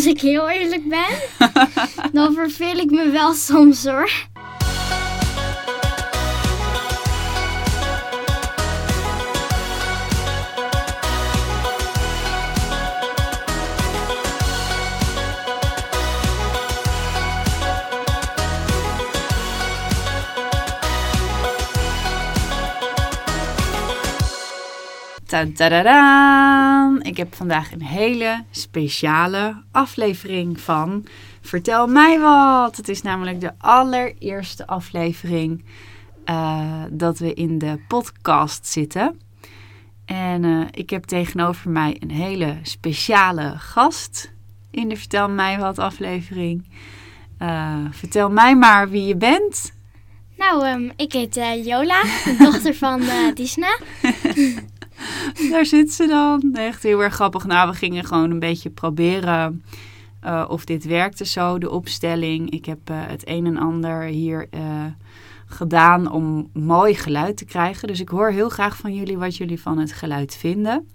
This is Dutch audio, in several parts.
Als ik heel eerlijk ben, dan verveel ik me wel soms hoor. Tadadadaan! Ik heb vandaag een hele speciale aflevering van Vertel mij wat. Het is namelijk de allereerste aflevering uh, dat we in de podcast zitten. En uh, ik heb tegenover mij een hele speciale gast in de Vertel mij wat aflevering. Uh, vertel mij maar wie je bent. Nou, um, ik heet Jola, dochter van Disna. Daar zit ze dan. Echt heel erg grappig. Nou, we gingen gewoon een beetje proberen uh, of dit werkte zo, de opstelling. Ik heb uh, het een en ander hier uh, gedaan om mooi geluid te krijgen. Dus ik hoor heel graag van jullie wat jullie van het geluid vinden.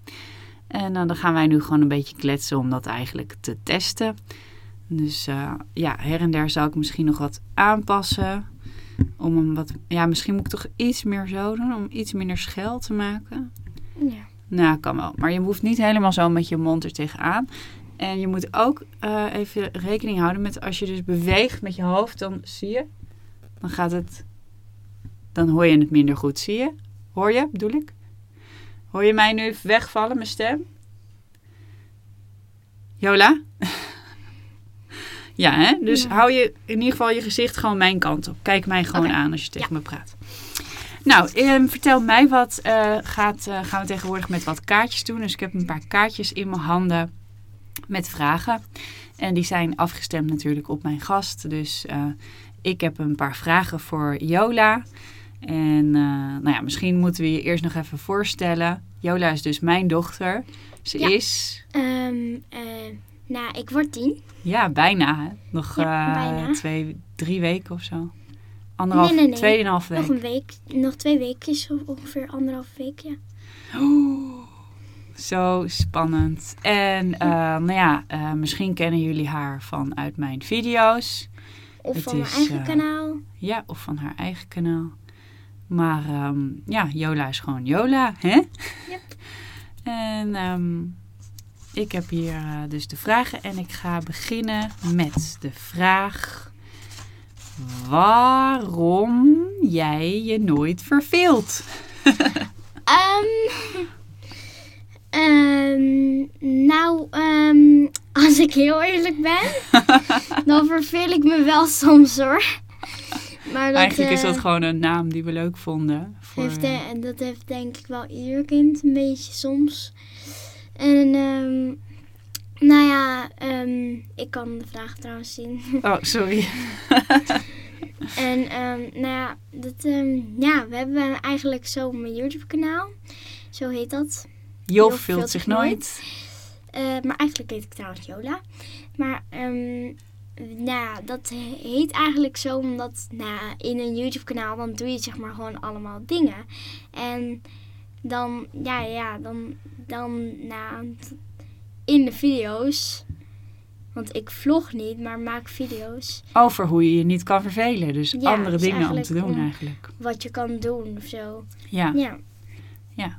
En dan gaan wij nu gewoon een beetje kletsen om dat eigenlijk te testen. Dus ja, her en der zou ik misschien nog wat aanpassen. Om hem wat, ja, misschien moet ik toch iets meer zo doen, om iets minder schel te maken. Ja. Nou, kan wel. Maar je hoeft niet helemaal zo met je mond er tegenaan. En je moet ook uh, even rekening houden met als je dus beweegt met je hoofd, dan zie je, dan gaat het, dan hoor je het minder goed. Zie je? Hoor je, bedoel ik? Hoor je mij nu wegvallen, mijn stem? Jola? ja, hè? Dus Ja. hou je in ieder geval je gezicht gewoon mijn kant op. Kijk mij gewoon aan als je tegen me praat. Nou, ehm, vertel mij wat. eh, gaat, eh, gaan we tegenwoordig met wat kaartjes doen. Dus ik heb een paar kaartjes in mijn handen met vragen. En die zijn afgestemd natuurlijk op mijn gast. Dus eh, ik heb een paar vragen voor Jola. En nou ja, misschien moeten we je eerst nog even voorstellen. Jola is dus mijn dochter. Ze Ja. is, Ehm, eh, nou, ik word tien. ja, bijna. Hè? Nog Ja, bijna. twee, drie weken of zo. Anderhalf, Nee, nee, nee. tweeënhalf week. Nog een week, nog twee weekjes, of ongeveer anderhalf week, ja. Oeh, zo spannend. En eh, nou ja, eh, misschien kennen jullie haar vanuit mijn video's. Of Het van mijn is, eigen eh, kanaal. Ja, of van haar eigen kanaal. Maar ehm, ja, Jola is gewoon Jola, hè? Yep. En ehm, ik heb hier dus de vragen en ik ga beginnen met de vraag... Waarom jij je nooit verveelt? Ehm, ehm, nou, ehm, als ik heel eerlijk ben, dan verveel ik me wel soms hoor. Maar dat, Eigenlijk is eh, dat gewoon een naam die we leuk vonden. Voor, heeft, eh, eh, en dat heeft denk ik wel ieder kind een beetje soms. En nou ja, ehm, ik kan de vraag trouwens zien. Oh, sorry. En ehm, nou ja, dat, ehm, ja, we hebben eigenlijk zo mijn YouTube kanaal. Zo heet dat. Job vult zich nooit. Eh, maar eigenlijk heet ik trouwens Jola. Maar nou, ja, dat heet eigenlijk zo omdat nou, in een YouTube kanaal dan doe je zeg maar gewoon allemaal dingen. En dan, ja, ja, dan, dan nou, in de video's. Want ik vlog niet, maar maak video's. Over hoe je je niet kan vervelen. Dus Ja, andere dus dingen om te doen ja. eigenlijk. Wat je kan doen of zo. Ja. Ja.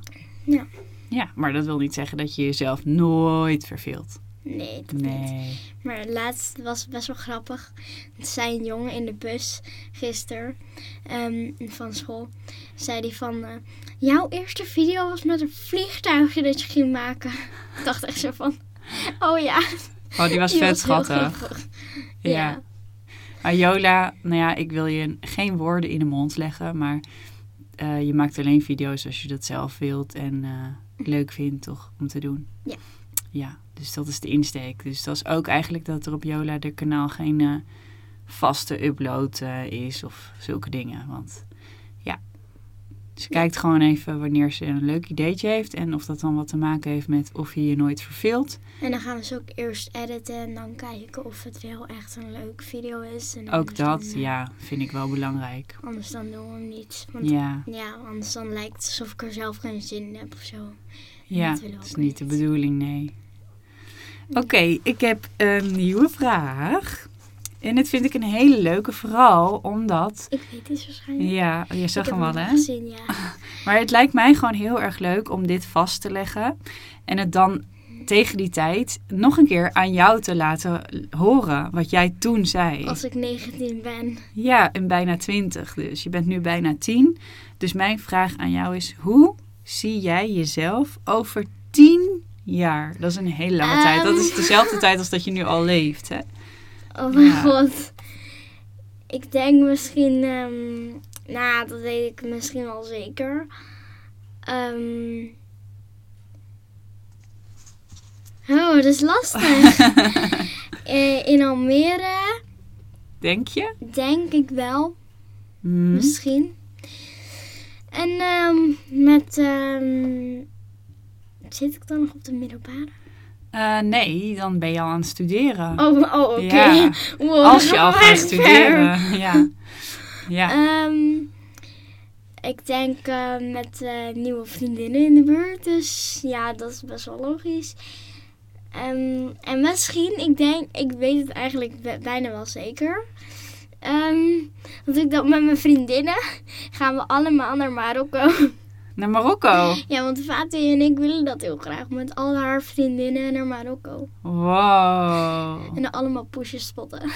ja, maar dat wil niet zeggen dat je jezelf nooit verveelt. Nee, dat niet. Nee. Maar laatst was het best wel grappig. Er zei een jongen in de bus gisteren ehm, van school. Zei die van, eh, jouw eerste video was met een vliegtuigje dat je ging maken. Ik dacht echt zo van, oh ja. Oh, die was Die vet heel schattig. grappig. Ja. Ja. Maar Jola, nou ja, ik wil je geen woorden in de mond leggen. Maar eh, je maakt alleen video's als je dat zelf wilt en eh, leuk vindt, toch? Om te doen. Ja. Ja, dus dat is de insteek. Dus dat is ook eigenlijk dat er op Jola de kanaal geen eh, vaste upload eh, is of zulke dingen. Want ja, ze kijkt gewoon even wanneer ze een leuk ideetje heeft. En of dat dan wat te maken heeft met of je je nooit verveelt. En dan gaan we ze ook eerst editen en dan kijken of het wel echt een leuke video is. En Ook dat, dan, eh, ja, vind ik wel belangrijk. Anders dan doen we hem niet. Want Ja, ja, anders dan lijkt het alsof ik er zelf geen zin in heb of zo. ja, dat is niet de bedoeling, nee. Oké, ik heb een nieuwe vraag. En dit vind ik een hele leuke, vooral omdat... Ik weet het waarschijnlijk. Ja, je zag hem wel, hè? gezien, ja. Maar het lijkt mij gewoon heel erg leuk om dit vast te leggen. En het dan tegen die tijd nog een keer aan jou te laten horen. Wat jij toen zei. Als ik 19 ben. Ja, en bijna 20 dus. Je bent nu bijna 10. Dus mijn vraag aan jou is: hoe zie jij jezelf over 10 jaar? Dat is een hele lange tijd. Dat is Ehm. dezelfde tijd als dat je nu al leeft, hè? Oh mijn Ja. god. Ik denk misschien... ehm, nou, dat weet ik misschien wel zeker. Ehm. oh, dat is lastig. Eh, in Almere Denk je? denk ik wel. Hm. Misschien. En ehm, met... ehm, zit ik dan nog op de middelbare? Eh, nee, dan ben je al aan het studeren. Oh, oh oké. Ja, Wow, Als je al gaat ver. studeren. Ja. Ja. Ehm, ik denk eh, met eh, nieuwe vriendinnen in de buurt. Dus ja, dat is best wel logisch. Ehm, en misschien, ik denk, ik weet het eigenlijk bijna wel zeker. Ehm want ik dat met mijn vriendinnen gaan we allemaal naar Marokko. Naar Marokko. ja, want Fatih en ik willen dat heel graag. Met al haar vriendinnen naar Marokko. Wow. En dan allemaal poesjes spotten.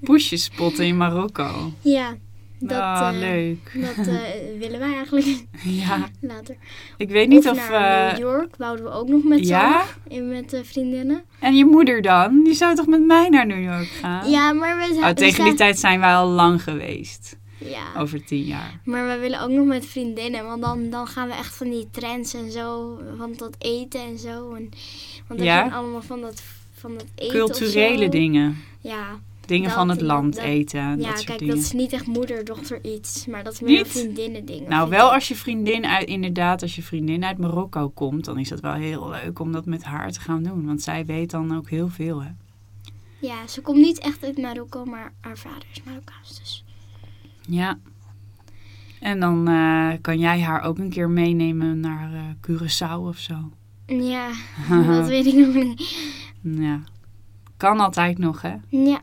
Poesjes spotten in Marokko. ja, dat, ah, eh, leuk. dat eh, willen wij eigenlijk Ja. later. Ik weet niet of of... naar eh, New York wouden we ook nog met ja? in met de vriendinnen. En je moeder dan? Die zou toch met mij naar New York gaan? Ja, maar we zijn... Oh, tegen die tijd zijn wij al lang geweest. Zijn- Ja, Over tien jaar. maar we willen ook nog met vriendinnen. Want dan, dan gaan we echt van die trends en zo. Van dat eten en zo. En, want Ja? gaan allemaal van dat, van dat eten Culturele dingen. Ja, Dingen Dat- van het dat- land dat- eten. ja dat soort kijk, dingen. dat is niet echt moeder-dochter iets. Maar dat is meer Niet? vriendinnen dingen. Nou, wel als je vriendin uit, inderdaad, als je vriendin uit Marokko komt, dan is dat wel heel leuk om dat met haar te gaan doen. Want zij weet dan ook heel veel, hè. Ja, ze komt niet echt uit Marokko, maar haar vader is Marokkaans. Dus. Ja. En dan eh, kan jij haar ook een keer meenemen naar eh, Curaçao of zo. Ja, dat weet ik nog niet. Ja. Kan altijd nog, hè? Ja.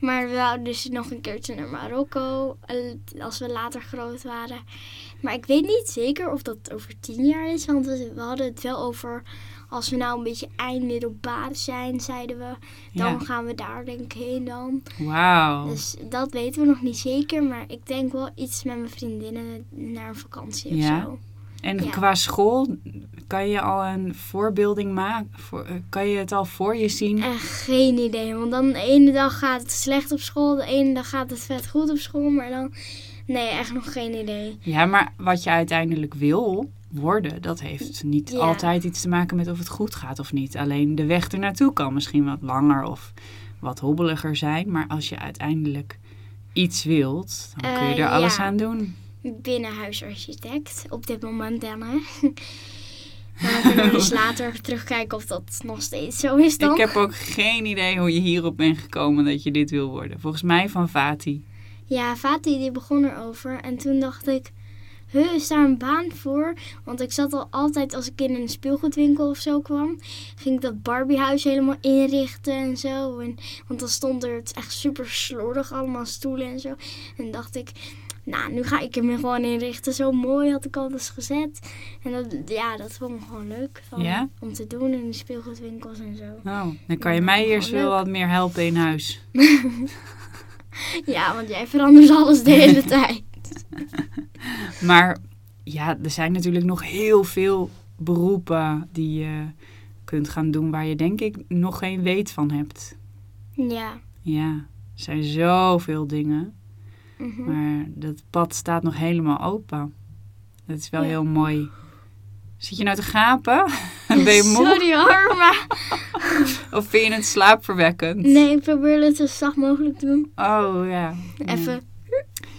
Maar we wouden dus nog een keertje naar Marokko eh, als we later groot waren. Maar ik weet niet zeker of dat over tien jaar is. Want we hadden het wel over als we nou een beetje eindmiddelbaar zijn, zeiden we. Dan Ja. gaan we daar denk ik heen dan. Wauw. Dus dat weten we nog niet zeker. Maar ik denk wel iets met mijn vriendinnen naar een vakantie of Ja. zo. En ja. qua school, kan je al een voorbeelding maken? Voor, eh, kan je het al voor je zien? En geen idee. Want dan de ene dag gaat het slecht op school. De ene dag gaat het vet goed op school. Maar dan... Nee, echt nog geen idee. Ja, maar wat je uiteindelijk wil worden, dat heeft niet Ja. altijd iets te maken met of het goed gaat of niet. Alleen de weg ernaartoe kan misschien wat langer of wat hobbeliger zijn. Maar als je uiteindelijk iets wilt, dan kun je Eh, er alles ja. aan doen. binnenhuisarchitect op dit moment dan, hè. Maar dan kunnen we dus later terugkijken of dat nog steeds zo is dan. Ik heb ook geen idee hoe je hierop bent gekomen dat je dit wil worden. Volgens mij van Vati. Ja, Fatih die begon erover en toen dacht ik, huh, is daar een baan voor? Want ik zat al altijd, als ik in een speelgoedwinkel of zo kwam, ging ik dat Barbiehuis helemaal inrichten en zo. En, want dan stond er, het echt super slordig, allemaal stoelen en zo. En dacht ik, nou, nu ga ik hem gewoon inrichten. Zo mooi had ik al eens gezet. En dat, ja, dat vond ik gewoon leuk van, Ja? om te doen in de speelgoedwinkels en zo. Oh, dan kan je mij eerst wel wat meer helpen in huis. Ja, want jij verandert alles de hele tijd. Maar ja, er zijn natuurlijk nog heel veel beroepen die je kunt gaan doen waar je denk ik nog geen weet van hebt. Ja. Ja, er zijn zoveel dingen, mhm. maar dat pad staat nog helemaal open. Dat is wel Ja. heel mooi. Zit je nou te gapen? ben je moe? Sorry hoor, maar... Of vind je het slaapverwekkend? Nee, ik probeer het zo zacht mogelijk te doen. Oh ja. Even.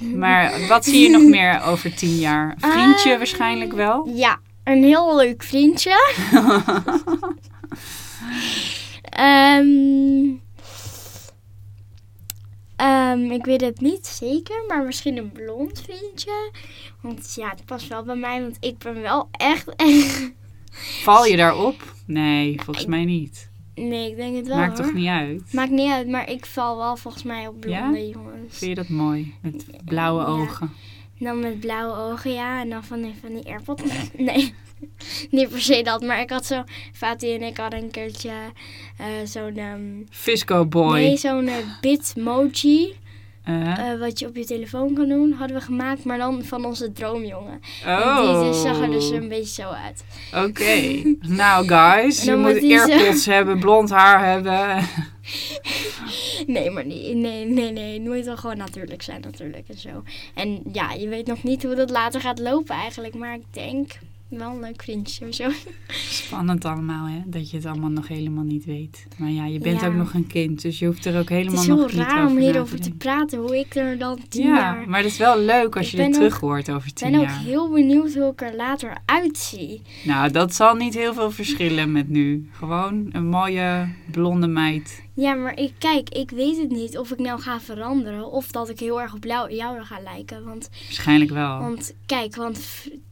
Maar wat zie je nog meer over tien jaar? Vriendje Ehm, waarschijnlijk wel? Ja, een heel leuk vriendje. Ehm, ehm, ik weet het niet zeker, maar misschien een blond vriendje. Want ja, het past wel bij mij, want ik ben wel echt, echt... Val je daarop? Nee, volgens mij niet. Nee, ik denk het wel Maakt hoor. toch niet uit? Maakt niet uit, maar ik val wel volgens mij op blonde jongens. Vind je dat mooi? Met blauwe Ja. ogen. Dan met blauwe ogen, ja. En dan van die, van die AirPods. Nee, niet per se dat. Maar ik had zo... Fatih en ik hadden een keertje eh, zo'n... ehm, Fisco boy. nee, zo'n eh, Bitmoji. Eh, eh, wat je op je telefoon kan doen. Hadden we gemaakt, maar dan van onze droomjongen. oh. En die dus zag er dus een beetje zo uit. Oké. nou guys, je moet zo- airpods hebben, blond haar hebben. Nee, maar nee, nee, nee, nee. Het moet wel gewoon natuurlijk zijn natuurlijk en zo. En ja, je weet nog niet hoe dat later gaat lopen eigenlijk. Maar ik denk wel een leuk vriendje of zo. Spannend allemaal, hè? Dat je het allemaal nog helemaal niet weet. Maar ja, je bent Ja. ook nog een kind, dus je hoeft er ook Het helemaal is heel nog niet raar om over na hierover te praten. Hoe ik er dan tien Ja, jaar... maar het is wel leuk als Ik je dit ook- terug hoort over Ik tien ben ook jaar. heel benieuwd hoe ik er later uitzie. Nou, dat zal niet heel veel verschillen met nu. Gewoon een mooie blonde meid. Ja, maar ik, kijk, ik weet het niet of ik nou ga veranderen. Of dat ik heel erg op jou, ga lijken. Want, Waarschijnlijk wel. want kijk, want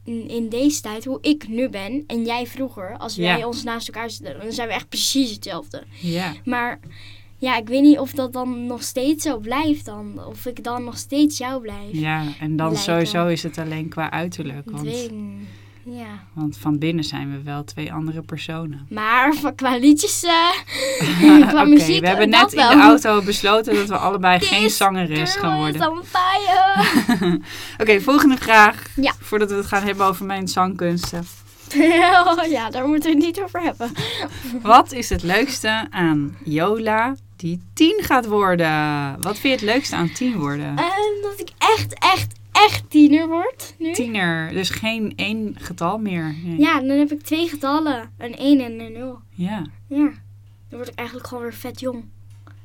in deze tijd, hoe ik nu ben en jij vroeger. Als Ja. wij ons naast elkaar zitten, dan zijn we echt precies hetzelfde. Ja. Maar ja, ik weet niet of dat dan nog steeds zo blijft dan. Of ik dan nog steeds jou blijf. ja, en dan Lijken. sowieso is het alleen qua uiterlijk. Want. Ja. want van binnen zijn we wel twee andere personen. Maar van- qua liedjes, eh, qua muziek, we hebben net in de auto besloten dat we allebei geen zangeres gaan worden. Oké, volgende vraag. Ja. Voordat we het gaan hebben over mijn zangkunsten. ja, daar moeten we het niet over hebben. Wat is het leukste aan Jola die tien gaat worden? Wat vind je het leukste aan tien worden? En dat ik echt, echt, echt tiener word nu. Tiener, dus geen één getal meer. Nee. Ja, dan heb ik twee getallen. Een 1 en een 0. Ja. Ja. Dan word ik eigenlijk gewoon weer vet jong.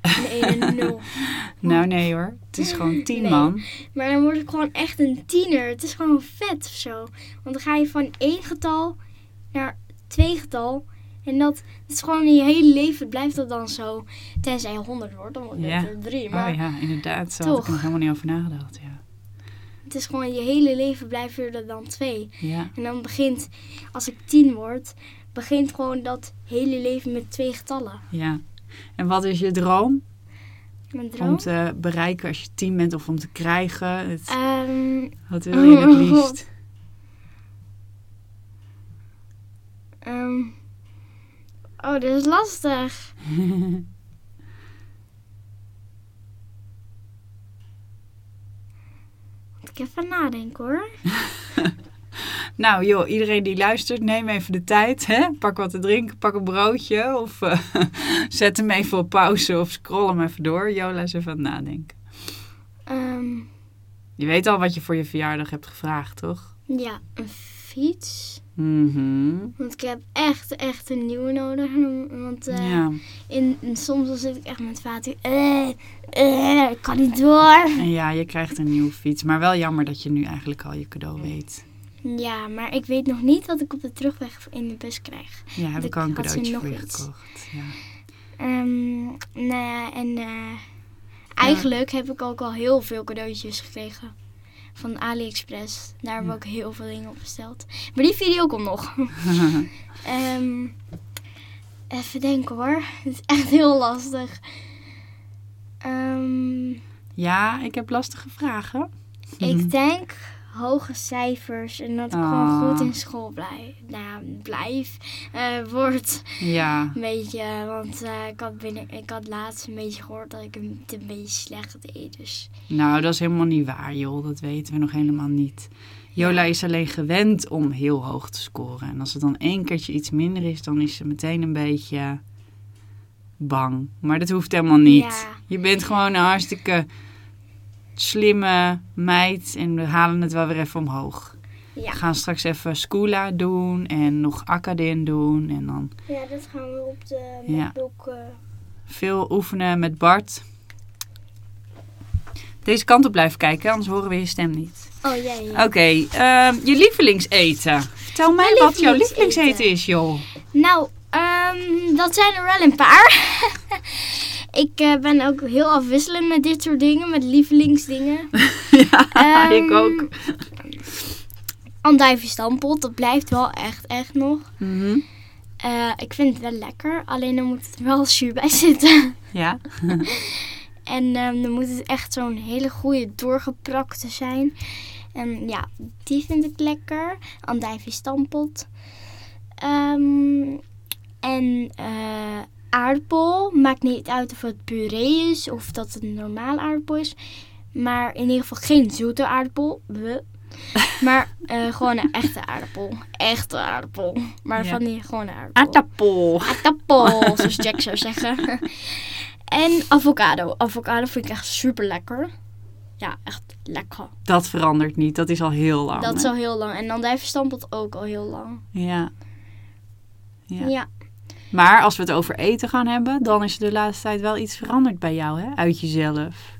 Een 1 en een 0. Nou nee hoor, het is gewoon tien Nee. man. Maar dan word ik gewoon echt een tiener. Het is gewoon vet of zo. Want dan ga je van één getal naar twee getal. En dat is gewoon in je hele leven blijft dat dan zo. Tenzij je 100 wordt, dan word je Ja. er drie. Maar Oh ja, inderdaad, zo had ik Toch. er nog helemaal niet over nagedacht. Ja. Het is gewoon je hele leven blijft er dan twee. ja. En dan begint, als ik tien word, begint gewoon dat hele leven met twee getallen. Ja. En wat is je droom Mijn om droom. te bereiken als je tien bent of om te krijgen? Het, Ehm, wat wil je het liefst? ehm, oh, dit is lastig. ik even nadenken hoor. Nou joh, iedereen die luistert, neem even de tijd. Hè? Pak wat te drinken, pak een broodje. Of eh, zet hem even op pauze of scroll hem even door. Jola is even aan het nadenken. Ehm, Je weet al wat je voor je verjaardag hebt gevraagd, toch? ja, een fiets. Mhm. Want ik heb echt, echt een nieuwe nodig. Want eh, Ja. in, in- soms dan zit ik echt met vader. Eh, eh, ik kan niet door. Ja, je krijgt een nieuwe fiets. Maar wel jammer dat je nu eigenlijk al je cadeau weet. Ja, maar ik weet nog niet wat ik op de terugweg in de bus krijg. Ja, heb Ik al een cadeautje voor je iets. gekocht. Ja. Ehm, nou ja, en eigenlijk heb ik ook al heel veel cadeautjes gekregen. Van AliExpress. Daar hebben we ook heel veel dingen op besteld. Maar die video komt nog. Ehm, even denken hoor. Het is echt heel lastig. Ehm, ja, ik heb lastige vragen. Ik denk hoge cijfers en dat ik gewoon Ah. goed in school blijf. Nou, blijf. eh word. Ja, Een beetje, want eh, ik, had binnen, ik had laatst een beetje gehoord dat ik een, het een beetje slecht deed. Dus nou dat is helemaal niet waar joh. Dat weten we nog helemaal niet. Jola is alleen gewend om heel hoog te scoren. En als het dan één keertje iets minder is, dan is ze meteen een beetje bang. Maar dat hoeft helemaal niet. Ja. Je bent gewoon een hartstikke slimme meid en we halen het wel weer even omhoog. ja. We gaan straks even Scula doen en nog Acadin doen. En dan Ja, dat gaan we op de Ja. Eh, veel oefenen met Bart. Deze kant op blijven kijken, anders horen we je stem niet. Oh ja, ja. Oké, ehm, je lievelingseten. Vertel mij Mijn wat jouw lievelingseten. lievelingseten is, joh. Nou, ehm, dat zijn er wel een paar. ik eh, ben ook heel afwisselend met dit soort dingen, met lievelingsdingen. ja, Ehm, ik ook. Andijvie stampot, dat blijft wel echt, echt nog. Mhm. Eh, ik vind het wel lekker, alleen dan moet er wel zuur bij zitten. Ja. En ehm, dan moet het echt zo'n hele goede doorgeprakte zijn. En ja, die vind ik lekker. Andijvie stampot. Ehm, en eh, aardappel. Maakt niet uit of het puree is of dat het een normaal aardappel is. Maar in ieder geval geen zoete aardappel. Bleh. Maar eh, gewoon een echte aardappel. Echte aardappel. Maar Ja. van die gewone aardappel. Aardappel. Aardappel, zoals Jack zou zeggen. En avocado. Avocado vind ik echt super lekker. Ja, echt lekker. Dat verandert niet. Dat is al heel lang. Dat is al heel lang. En dan dijvenstampot ook al heel lang. Ja. Ja. Ja. Maar als we het over eten gaan hebben, dan is er de laatste tijd wel iets veranderd bij jou, hè? Uit jezelf.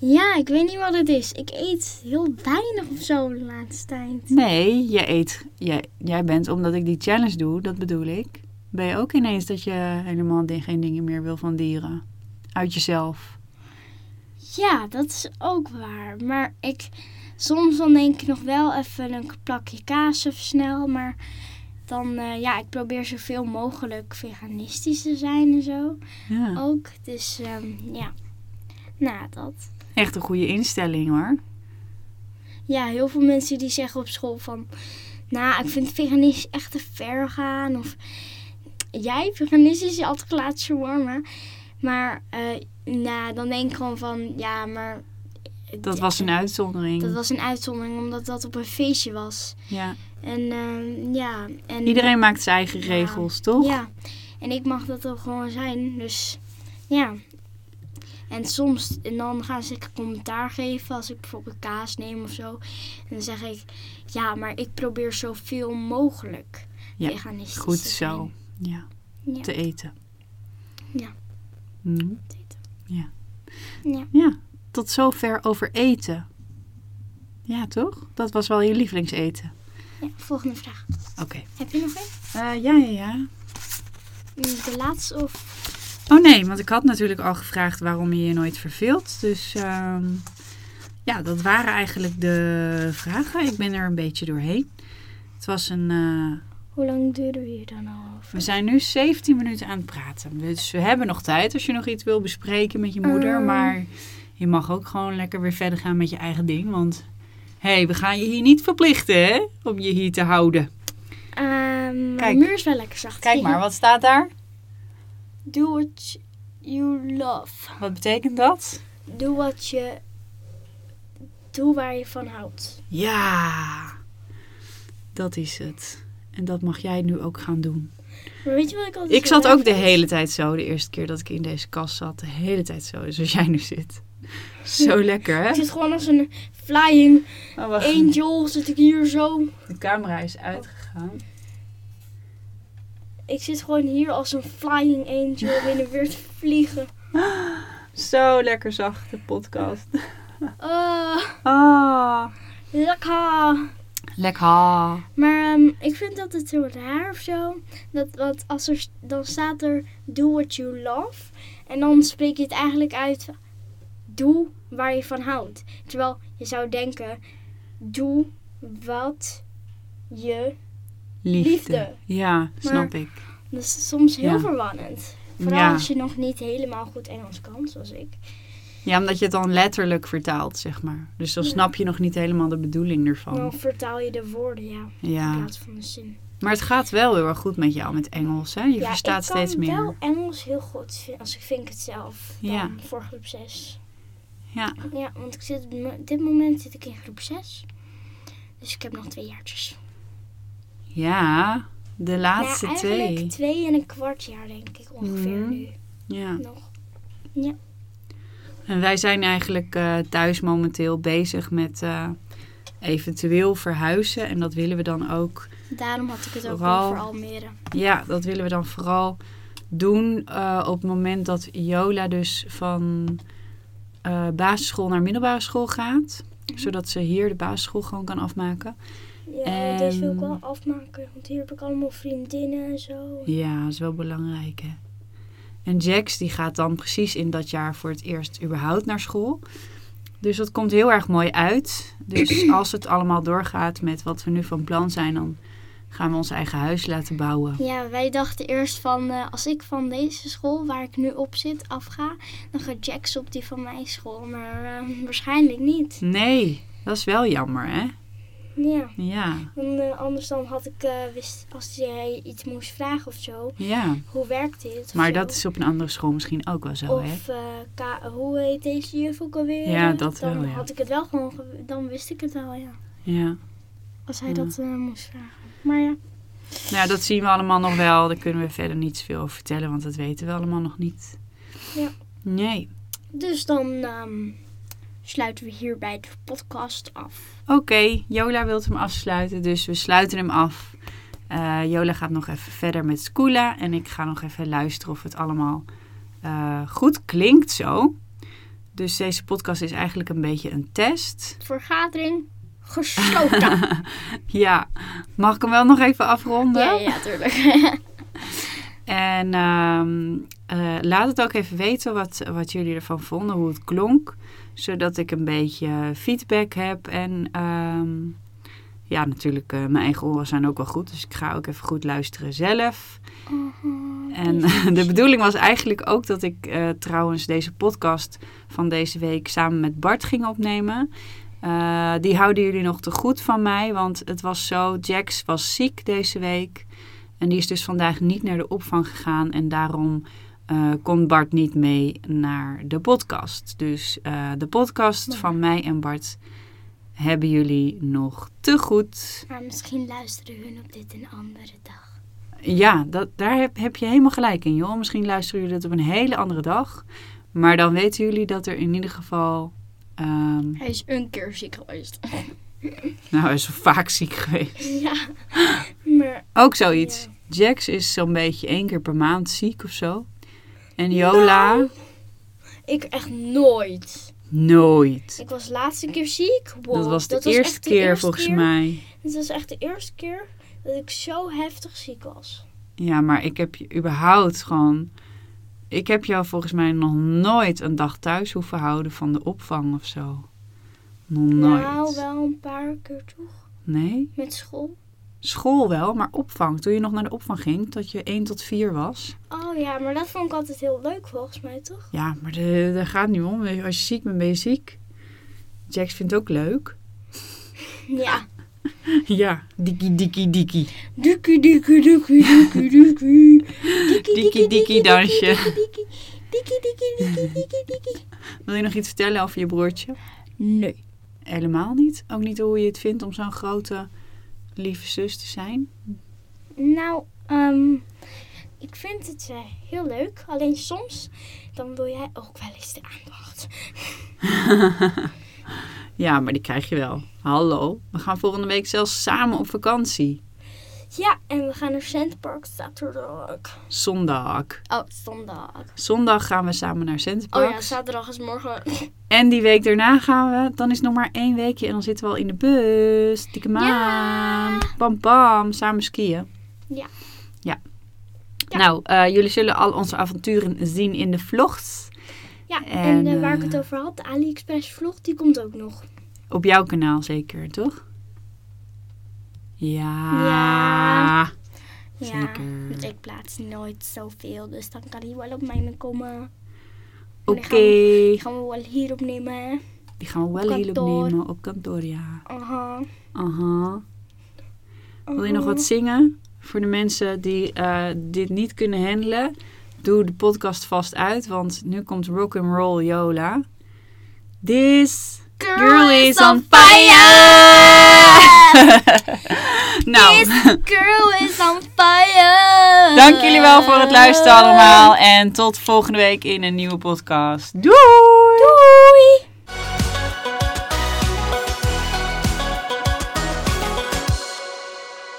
Ja, ik weet niet wat het is. Ik eet heel weinig of zo de laatste tijd. Nee, je eet. Jij, jij bent, omdat ik die challenge doe, dat bedoel ik. Ben je ook ineens dat je helemaal geen dingen meer wil van dieren? Uit jezelf. Ja, dat is ook waar. Maar ik, soms dan denk ik nog wel even een plakje kaas even snel. Maar dan, eh, ja, ik probeer zoveel mogelijk veganistisch te zijn en zo. Ja. Ook. Dus, ehm, ja. Nou, dat. Echt een goede instelling hoor. Ja, heel veel mensen die zeggen op school van... Nou, ik vind veganistisch echt te ver gaan. Of jij, veganistisch is altijd laat shawarma. Maar eh, nou, dan denk ik gewoon van... Ja, maar... Dat was een uitzondering. Dat was een uitzondering, omdat dat op een feestje was. Ja. En ehm, ja... En, Iedereen maakt zijn eigen Ja. regels, toch? Ja, en ik mag dat ook gewoon zijn. Dus ja. En soms, en dan gaan ze commentaar geven als ik bijvoorbeeld kaas neem of zo. En dan zeg ik, ja, maar ik probeer zoveel mogelijk Ja, veganistisch Goed te zo. Ja. Ja, te eten. Ja. Mhm. te eten. Ja. Ja. Ja, tot zover over eten. Ja, toch? Dat was wel je lievelingseten. ja, volgende vraag. Oké. Heb je nog een? Eh, ja, ja, ja. De laatste of... Oh nee, want ik had natuurlijk al gevraagd waarom je je nooit verveelt. Dus ehm, ja, dat waren eigenlijk de vragen. Ik ben er een beetje doorheen. Het was een... eh, Hoe lang duurde we hier dan al over? we zijn nu 17 minuten aan het praten. Dus we hebben nog tijd als je nog iets wil bespreken met je moeder. Ehm. Maar je mag ook gewoon lekker weer verder gaan met je eigen ding. Want hé, hey, we gaan je hier niet verplichten hè, om je hier te houden. Ehm, Kijk. De muur is wel lekker zacht. Kijk maar, wat staat daar? Do what you love. Wat betekent dat? Doe wat je... Doe waar je van houdt. Ja, dat is het. En dat mag jij nu ook gaan doen. Maar weet je wat ik altijd Ik zat ook de hele tijd zo, de eerste keer dat ik in deze kast zat. De hele tijd zo, zoals jij nu zit. Zo lekker, hè? Ik zit gewoon als een flying Oh, angel. Zit ik hier zo. De camera is uitgegaan. Ik zit gewoon hier als een flying angel binnen weer te vliegen. Zo lekker zacht, de podcast. Ah, Ah, lekker. lekker. Maar ehm, ik vind dat het zo raar of zo. Dat, wat als er, dan staat er do what you love. En dan spreek je het eigenlijk uit. Doe waar je van houdt. Terwijl je zou denken. Doe wat je... Liefde. Liefde. Ja, snap ik. Dat is soms heel Ja. verwarrend. Vooral Ja. als je nog niet helemaal goed Engels kan, zoals ik. Ja, omdat je het dan letterlijk vertaalt, zeg maar. Dus dan Ja. snap je nog niet helemaal de bedoeling ervan. Dan vertaal je de woorden, ja. In Ja, plaats van de zin. maar het gaat wel heel erg goed met jou met Engels, hè? Je ja, verstaat ik kan steeds meer. wel Engels heel goed als ik vind het zelf. Dan Ja. voor groep 6. Ja, Ja, want ik zit, op dit moment zit ik in groep 6. Dus ik heb nog twee jaartjes. ja de laatste nou, twee. eigenlijk twee en een kwart jaar denk ik ongeveer Mhm. nu Ja. nog. En wij zijn eigenlijk eh, thuis momenteel bezig met eh, eventueel verhuizen. En dat willen we dan ook. Daarom had ik het ook Vooral- over Almere. Ja, dat willen we dan vooral doen eh, op het moment dat Jola dus van eh, basisschool naar middelbare school gaat. Zodat ze hier de basisschool gewoon kan afmaken. Ja, deze wil ik En- wel afmaken. Want hier heb ik allemaal vriendinnen en zo. Ja, dat is wel belangrijk hè. En Jax die gaat dan precies in dat jaar voor het eerst überhaupt naar school. Dus dat komt heel erg mooi uit. Dus als het allemaal doorgaat met wat we nu van plan zijn, dan gaan we ons eigen huis laten bouwen. Ja, wij dachten eerst van eh, als ik van deze school waar ik nu op zit afga, dan gaat Jax op die van mijn school. Maar eh, waarschijnlijk niet. Nee, dat is wel jammer, hè? Ja. Ja, En, eh, anders dan had ik wist als jij iets moest vragen of zo. ja. Hoe werkt dit? Maar zo. dat is op een andere school misschien ook wel zo, hè? Of hoe heet deze juf ook alweer? Ja, dat dan wel, ja. had ik het wel gewoon, ge- dan wist ik het wel, ja. Ja. Als hij dat eh, moest vragen. Maar ja. Nou, dat zien we allemaal nog wel. Daar kunnen we verder niet zoveel over vertellen, want dat weten we allemaal nog niet. Ja. Nee. Dus dan ehm, sluiten we hierbij de podcast af. Oké, Jola wil hem afsluiten, dus we sluiten hem af. Eh, Jola gaat nog even verder met Skoola en ik ga nog even luisteren of het allemaal eh, goed klinkt zo. Dus deze podcast is eigenlijk een beetje een test. Vergadering gesloten. Ja, mag ik hem wel nog even afronden? ja, ja, tuurlijk. En ehm, eh, laat het ook even weten wat, wat jullie ervan vonden, hoe het klonk. Zodat ik een beetje feedback heb. En ehm, ja, natuurlijk, eh, mijn eigen oren zijn ook wel goed. Dus ik ga ook even goed luisteren zelf. En de bedoeling was eigenlijk ook dat ik eh, trouwens deze podcast van deze week samen met Bart ging opnemen. Eh, die houden jullie nog te goed van mij, want het was zo, Jax was ziek deze week. En die is dus vandaag niet naar de opvang gegaan en daarom eh, kon Bart niet mee naar de podcast. Dus eh, de podcast van mij en Bart hebben jullie nog te goed. maar misschien luisteren hun op dit een andere dag. Ja, dat, daar heb, heb je helemaal gelijk in, joh. Misschien luisteren jullie dit op een hele andere dag. Maar dan weten jullie dat er in ieder geval... ehm, Hij is een keer ziek geweest. nou, hij is vaak ziek geweest. ja. Maar Ook zoiets. Jax is zo'n beetje één keer per maand ziek of zo. En Yola, Nou. ik echt nooit. nooit. Ik was laatste keer ziek. Wow, dat was de eerste keer eerste volgens keer. mij. Het was echt de eerste keer dat ik zo heftig ziek was. Ja, maar ik heb je überhaupt gewoon... Ik heb jou volgens mij nog nooit een dag thuis hoeven houden van de opvang of zo. Nog nooit. Nou, wel een paar keer toch? Nee? Met school. School wel, maar opvang. Toen je nog naar de opvang ging, dat je 1 tot 4 was. Oh ja, maar dat vond ik altijd heel leuk volgens mij, toch? Ja, maar daar gaat niet om. Als je ziek bent, ben je ziek. Jax vindt het ook leuk. Ja. Ja, dikkie, dikkie, dikkie. Dikkie, dikkie, dikkie, dikkie, dikkie. Dikkie, dikkie dansje. Dikkie, dikkie, dikkie, dikkie. Wil je nog iets vertellen over je broertje? Nee. Helemaal niet. Ook niet hoe je het vindt om zo'n grote, lieve zus te zijn. Nou, ehm, ik vind het eh, heel leuk. Alleen soms, dan wil jij ook wel eens de aandacht. Ja, maar die krijg je wel. Hallo. We gaan volgende week zelfs samen op vakantie. Ja, en we gaan naar Centerpark zaterdag. Zondag. Oh, zondag. Zondag gaan we samen naar Oh Centerparks. ja, zaterdag is morgen. En die week daarna gaan we, dan is het nog maar één weekje en dan zitten we al in de bus. Dikke maan. Ja. Bam bam, samen skiën. Ja. Ja. Ja. Nou, eh, jullie zullen al onze avonturen zien in de vlogs. Ja, en, En, eh, waar ik eh, het over had, de AliExpress vlog, die komt ook nog. Op jouw kanaal zeker, toch? Ja. Ja. Ja, Zeker. want ik plaats nooit zoveel, dus dan kan hij wel op mij komen. Oké. Die gaan we- Die gaan we wel hier opnemen? Die gaan we wel Op kantoor. opnemen op kantoor, ja. Aha. Aha. Wil je nog wat zingen? Voor de mensen die eh, dit niet kunnen handelen, doe de podcast vast uit, want nu komt rock and roll Yola. This girl is on fire! nou, This girl is on fire! dank jullie wel voor het luisteren allemaal en tot volgende week in een nieuwe podcast. Doei! Doei!